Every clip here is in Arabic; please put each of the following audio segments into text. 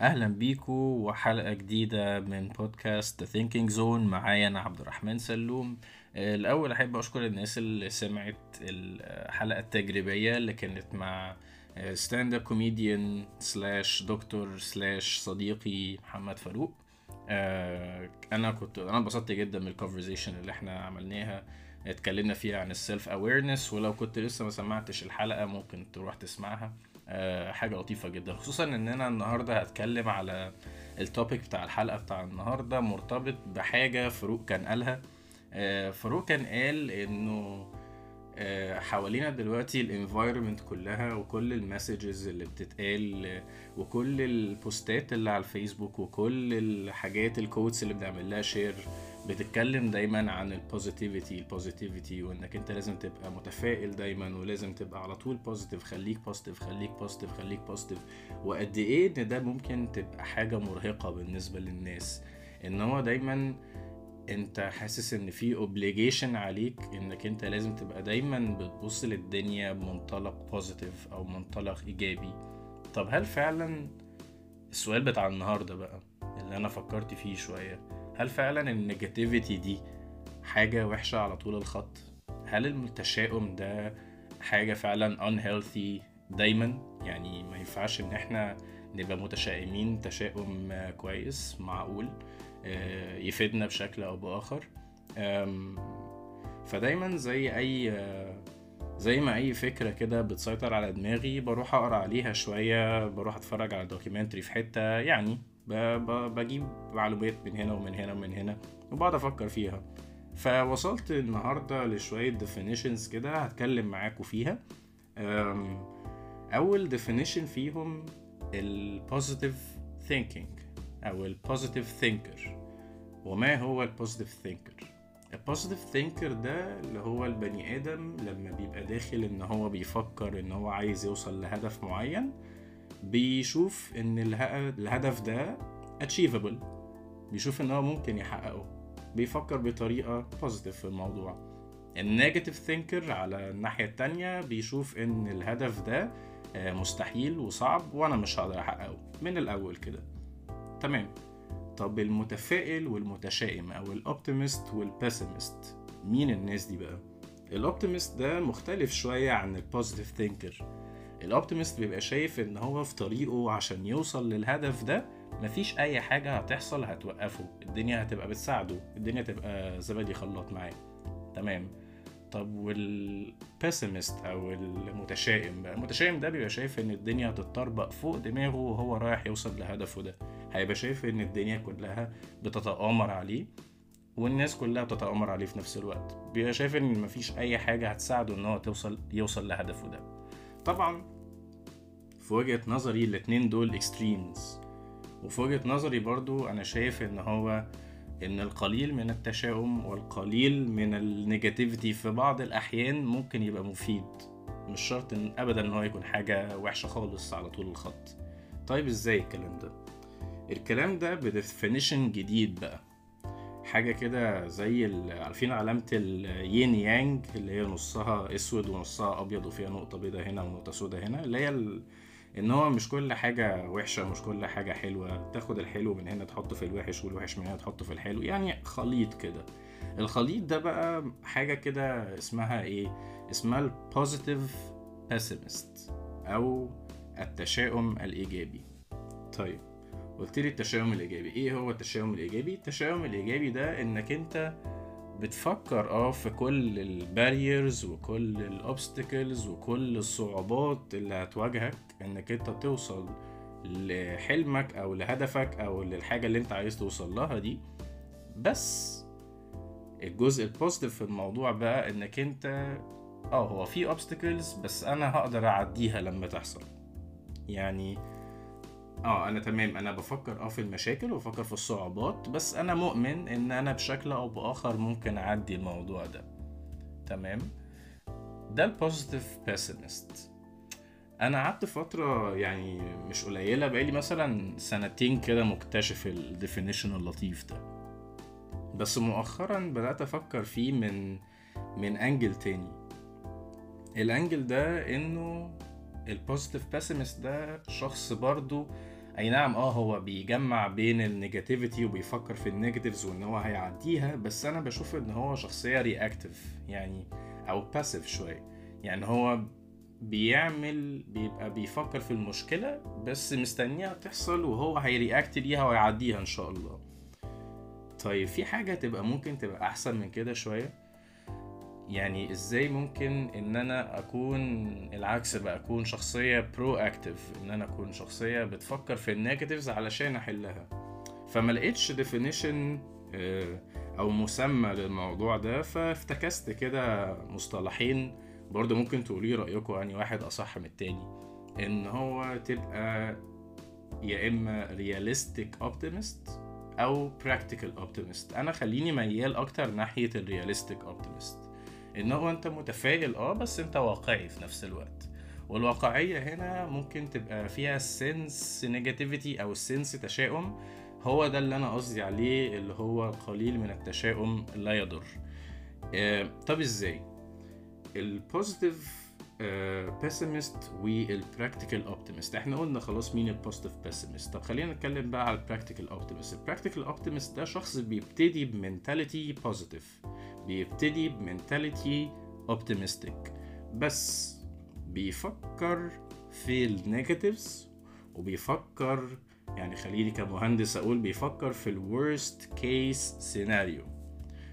أهلا بيكو وحلقة جديدة من بودكاست The Thinking Zone. معايا أنا عبد الرحمن سلوم. الأول أحب أشكر الناس اللي سمعت الحلقة التجريبية اللي كانت مع stand-up comedian slash دكتور slash صديقي محمد فاروق. آه، أنا كنت أنا انبسطت جدا من ال conversation اللي إحنا عملناها. اتكلمنا فيها عن ال self-awareness ولو كنت لسه ما سمعتش الحلقة ممكن تروح تسمعها. آه، حاجة لطيفة جدا. خصوصا إن أنا النهاردة هتكلم على ال topic بتاع الحلقة بتاع النهاردة مرتبط بحاجة فاروق كان قالها. آه، فاروق كان قال إنه حوالينا دلوقتي ال environment كلها وكل ال messages اللي بتتقال آه، وكل البوستات اللي على الفيسبوك وكل الحاجات ال quotes اللي بنعمل لها share بتتكلم دايما عن ال positivity ال positivity وإنك أنت لازم تبقى متفائل دايما ولازم تبقى على طول positive خليك positive خليك positive خليك positive وقد إيه إن ده ممكن تبقى حاجة مرهقة بالنسبة للناس إن هو دايما انت حاسس ان في obligation عليك انك انت لازم تبقى دايما بتبص للدنيا بمنطلق positive أو منطلق إيجابي. طب هل فعلا السؤال بتاع النهارده بقى اللي أنا فكرت فيه شوية هل فعلا ال negativity دي حاجة وحشة على طول الخط؟ هل التشاؤم ده حاجة فعلا unhealthy دايما؟ يعني ما ينفعش إن إحنا نبقى متشائمين تشاؤم كويس معقول؟ يفيدنا بشكل أو بآخر. فدايما زي أي آه، زي ما أي فكرة كده بتسيطر على دماغي بروح أقرأ عليها شوية بروح أتفرج على دوكيومنتري في حتة يعني بجيب معلومات من هنا ومن هنا ومن هنا وبقعد أفكر فيها. فوصلت النهارده لشوية definitions كده هتكلم معاكم فيها. أول definition فيهم ال positive thinking أو ال positive thinker. وما هو ال positive thinker ال positive thinker ده اللي هو البني آدم لما بيبقى داخل إن هو بيفكر إن هو عايز يوصل لهدف معين بيشوف اله- الهدف ده achievable. بيشوف إن هو ممكن يحققه. بيفكر بطريقة positive في الموضوع. ال negative thinker على الناحية التانية بيشوف إن الهدف ده آه، مستحيل وصعب وأنا مش هقدر أحققه. من الأول كده. تمام. طب المتفائل والمتشائم أو ال optimist وال pessimist مين الناس دي بقى؟ ال optimist ده مختلف شوية عن ال positive thinker ال optimist بيبقى شايف إن هو في طريقه عشان يوصل للهدف ده مفيش أي حاجة هتحصل هتوقفه. الدنيا هتبقى بتساعده الدنيا تبقى زبادي خلاط معاه. تمام. طب وال pessimist أو المتشائم بقى؟ المتشائم ده بيبقى شايف إن الدنيا هتتطربق فوق دماغه وهو رايح يوصل لهدفه ده. هيبقى شايف إن الدنيا كلها بتتآمر عليه والناس كلها بتتآمر عليه في نفس الوقت. بيبقى شايف إن مفيش أي حاجة هتساعده إن هو توصل يوصل لهدفه ده. طبعا في وجهة نظري الاتنين دول extremes وفي وجهة نظري برضو أنا شايف إن هو إن القليل من التشاؤم والقليل من ال negativity في بعض الأحيان ممكن يبقى مفيد. مش شرط إن ابدا إن هو يكون حاجة وحشة خالص على طول الخط. طيب إزاي الكلام ده؟ الكلام ده ب definition جديد بقى. حاجة كده زي عارفين علامة ال yin yang اللي هي نصها أسود ونصها أبيض وفيها نقطة بيضة هنا ونقطة سودة هنا اللي هي. إن هو مش كل حاجة وحشة مش كل حاجة حلوة. تاخد الحلو من هنا تحطه في الوحش والوحش من هنا تحطه في الحلو. يعني خليط كده. الخليط ده بقى حاجة كده اسمها إيه؟ اسمها ال positive pessimist أو التشاؤم الإيجابي. طيب. قلت لي التشاؤم الإيجابي. إيه هو التشاؤم الإيجابي؟ التشاؤم الإيجابي ده إنك أنت بتفكر آه في كل ال barriers وكل ال obstacles وكل الصعوبات اللي هتواجهك إنك أنت توصل لحلمك أو لهدفك أو للحاجة اللي أنت عايز توصل لها دي. بس الجزء ال positive في الموضوع بقى إنك أنت آه هو في obstacles بس أنا هقدر أعديها لما تحصل. يعني آه أنا تمام. أنا بفكر آه في المشاكل وبفكر في الصعوبات بس أنا مؤمن إن أنا بشكل أو بآخر ممكن أعدي الموضوع ده. تمام؟ ده ال positive pessimist أنا قعدت فترة يعني مش قليلة بقالي مثلا سنتين كده مكتشف ال definition اللطيف ده. بس مؤخرا بدأت أفكر فيه من من angle تاني. ال angle ده إنه ال positive pessimist ده شخص برضو أي نعم آه هو بيجمع بين ال negativity وبيفكر في ال negatives وإن هو هيعديها بس أنا بشوف إن هو شخصية reactive يعني أو باسيف شوية. يعني هو بيعمل بيبقى بيفكر في المشكلة بس مستنيها تحصل وهو هي react ليها ويعديها إن شاء الله. طيب في حاجة تبقى ممكن تبقى أحسن من كده شوية؟ يعني إزاي ممكن إن أنا أكون العكس بقى أكون شخصية proactive إن أنا أكون شخصية بتفكر في ال negatives علشان أحلها. فما لقيتش definition أو مسمى للموضوع ده فافتكست كده مصطلحين برضه ممكن تقولي رأيكم يعني واحد أصح من التاني. إن هو تبقى يا إما realistic optimist أو practical optimist أنا خليني ميال أكتر ناحية ال realistic optimist ان هو أنت متفائل آه بس أنت واقعي في نفس الوقت. والواقعية هنا ممكن تبقى فيها sense negativity أو sense تشاؤم. هو ده اللي أنا قصدي عليه اللي هو قليل من التشاؤم لا يضر. آه طب إزاي؟ ال positive pessimist وال practical optimist إحنا قلنا خلاص مين ال positive pessimist طب خلينا نتكلم بقى على ال practical optimist ال practical optimist ده شخص بيبتدي ب mentality positive بيبتدي ب mentality optimistic بس بيفكر في ال negatives وبيفكر يعني خليني كمهندس أقول بيفكر في ال worst case scenario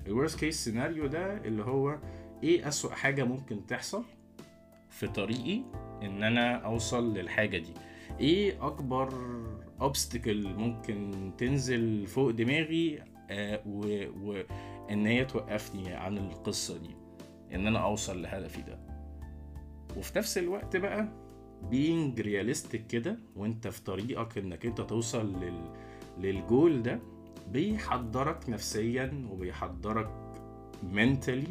ال worst case scenario ده اللي هو إيه أسوأ حاجة ممكن تحصل في طريقي إن أنا أوصل للحاجة دي؟ إيه أكبر obstacle ممكن تنزل فوق دماغي آه و, و إن هي توقفني عن القصة دي إن أنا أوصل لهدفي ده. وفي نفس الوقت بقى being realistic كده وأنت في طريقك إنك أنت توصل لل... للجول ده بيحضرك نفسيا وبيحضرك mentally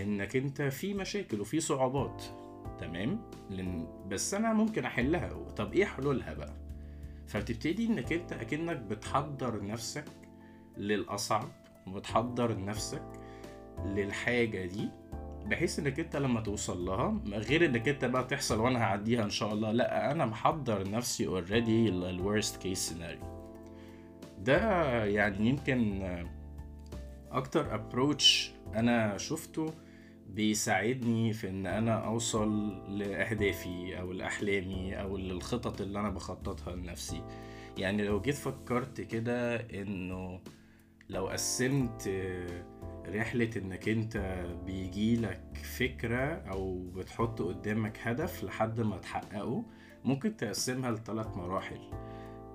إنك أنت في مشاكل وفي صعوبات. تمام؟ لن... بس أنا ممكن أحلها طب إيه حلولها بقى؟ فبتبتدي إنك أنت أكنك بتحضر نفسك للأصعب. وبتحضر نفسك للحاجة دي بحيث إنك أنت لما توصل لها غير إنك أنت بقى تحصل وأنا هعديها إن شاء الله لأ أنا محضر نفسي already لل worst case scenario ده يعني يمكن أكتر approach أنا شفته بيساعدني في إن أنا أوصل لأهدافي أو لأحلامي أو للخطط اللي أنا بخططها لنفسي. يعني لو جيت فكرت كده إنه لو قسمت رحلة إنك أنت بيجيلك فكرة أو بتحط قدامك هدف لحد ما تحققه ممكن تقسمها لثلاث مراحل.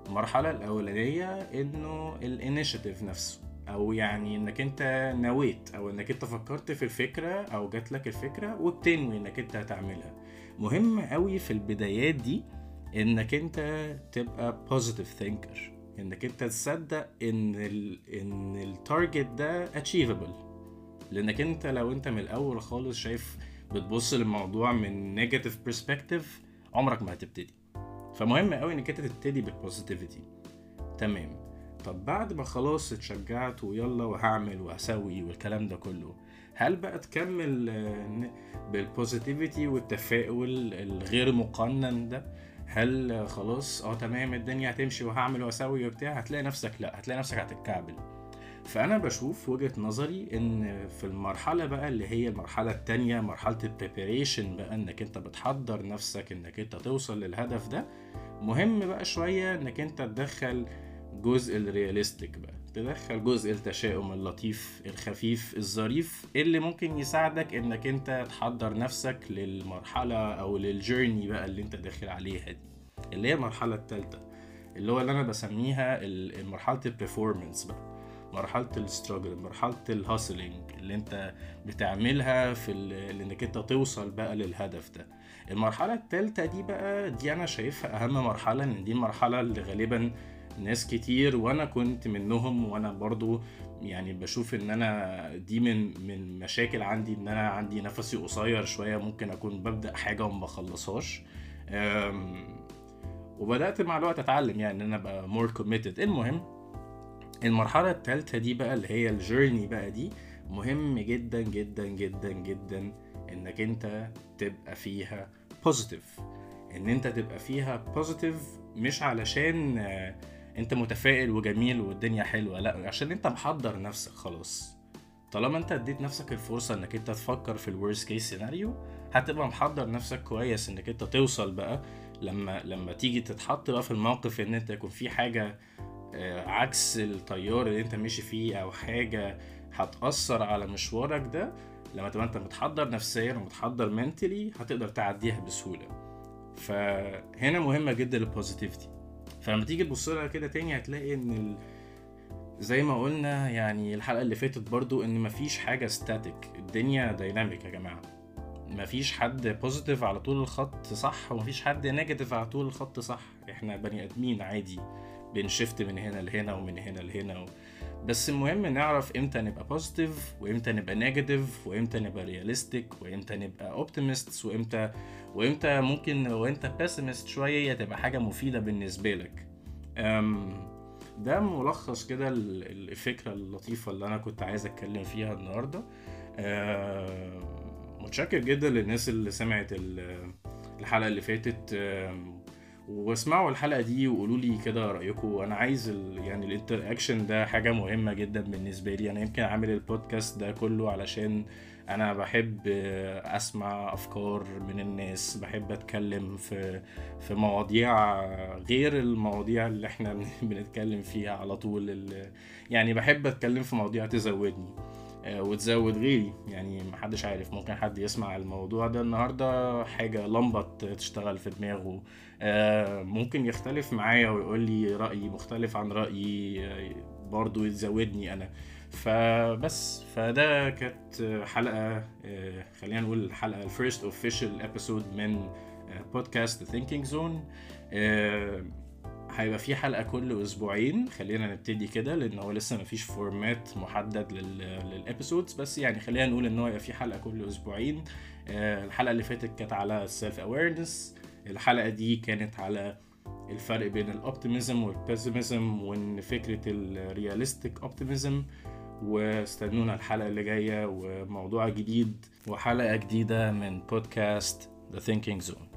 المرحلة الأولانية إنه الانيشيتيف نفسه أو يعني إنك أنت نويت أو إنك أنت فكرت في الفكرة أو جات لك الفكرة وبتنوي إنك أنت هتعملها. مهم قوي في البدايات دي إنك أنت تبقى positive thinker. انك انت تصدق ان ال ان ال target ده achievable لانك انت لو انت من الأول خالص شايف بتبص للموضوع من negative perspective عمرك ما هتبتدي. فمهم قوي انك انت تبتدي بال positivity تمام. طب بعد ما خلاص اتشجعت ويلا وهعمل وهسوي والكلام ده كله هل بقى تكمل بال positivity والتفاؤل الغير مقنن ده؟ هل خلاص آه تمام الدنيا هتمشي وهعمل وأسوي وبتاع هتلاقي نفسك لا هتلاقي نفسك هتتكعبل. فأنا بشوف وجهة نظري إن في المرحلة بقى اللي هي المرحلة التانية مرحلة ال preparation بقى إنك أنت بتحضر نفسك إنك أنت توصل للهدف ده مهم بقى شوية إنك أنت تدخل جزء ال realistic بقى. تدخل جزء التشاؤم اللطيف الخفيف الظريف اللي ممكن يساعدك إنك أنت تحضر نفسك للمرحلة أو لل journey بقى اللي أنت داخل عليها دي اللي هي المرحلة التالتة اللي هو اللي أنا بسميها مرحلة ال performance بقى مرحلة ال struggle مرحلة ال hustling اللي أنت بتعملها في انك أنت توصل بقى للهدف ده. المرحلة التالتة دي بقى دي أنا شايفها أهم مرحلة لأن دي المرحلة اللي غالبا ناس كتير وأنا كنت منهم وأنا برضو يعني بشوف إن أنا دي من من مشاكل عندي إن أنا عندي نفسي قصير شوية ممكن أكون ببدأ حاجة وما بخلصهاش. وبدأت مع الوقت أتعلم يعني إن أنا أبقى more committed المهم المرحلة الثالثه دي بقى اللي هي ال journey بقى دي مهم جدا جدا جدا جدا إنك أنت تبقى فيها positive إن أنت تبقى فيها positive مش علشان آه، انت متفائل وجميل والدنيا حلوة. لا عشان انت محضر نفسك خلاص. طالما انت اديت نفسك الفرصة انك انت تفكر في ال worst case scenario هتبقى محضر نفسك كويس انك انت توصل بقى لما لما تيجي تتحط بقى في الموقف ان انت يكون في حاجة آه، عكس التيار اللي انت ماشي فيه أو حاجة هتأثر على مشوارك ده لما تبقى انت متحضر نفسيا ومتحضر mentally هتقدر تعديها بسهولة. فهنا مهمة جدا ال positivity فلما تيجي تبص لها كده تاني هتلاقي إن ال... زي ما قلنا يعني الحلقة اللي فاتت برضو إن مفيش حاجة static الدنيا dynamic يا جماعة. مفيش حد positive على طول الخط صح ومفيش حد negative على طول الخط صح. إحنا بني آدمين عادي بن shift من هنا لهنا ومن هنا لهنا و... بس المهم نعرف إمتى نبقى positive وامتى نبقى negative وامتى نبقى realistic وامتى نبقى optimist وامتى وامتى ممكن لو انت pessimist شوية تبقى حاجة مفيدة بالنسبة لك. ده ملخص كده ال- الفكرة اللطيفة اللي أنا كنت عايز أتكلم فيها النهارده. متشكر جدا للناس اللي سمعت ال- الحلقة اللي فاتت. واسمعوا الحلقة دي وقولوا لي كده رايكم أنا عايز ال... يعني الانتراكشن ده حاجة مهمة جدا بالنسبة لي. أنا يمكن عامل البودكاست ده كله علشان أنا بحب أسمع أفكار من الناس بحب أتكلم في في مواضيع غير المواضيع اللي إحنا بن- بنتكلم فيها على طول يعني بحب أتكلم في مواضيع تزودني. وتزود غيري. يعني محدش عارف ممكن حد يسمع الموضوع ده النهارده حاجة لمبه ت- تشتغل في دماغه. آه، ممكن يختلف معايا ويقول لي رأي مختلف عن رأيي آه، برضو يزودني أنا. فبس فده كانت حلقة آه، خلينا نقول الحلقة ال first official episode من بودكاست Thinking Zone هيبقى في حلقة كل أسبوعين. خلينا نبتدي كده لأن هو لسه مفيش format محدد لل episodes بس يعني خلينا نقول إن هو يبقى في حلقة كل أسبوعين. آه، الحلقة اللي فاتت كانت على ال self awareness الحلقة دي كانت على الفرق بين ال optimism وال pessimism وإن فكرة ال realistic optimism واستنونا الحلقة اللي جاية وموضوع جديد وحلقة جديدة من بودكاست The Thinking Zone.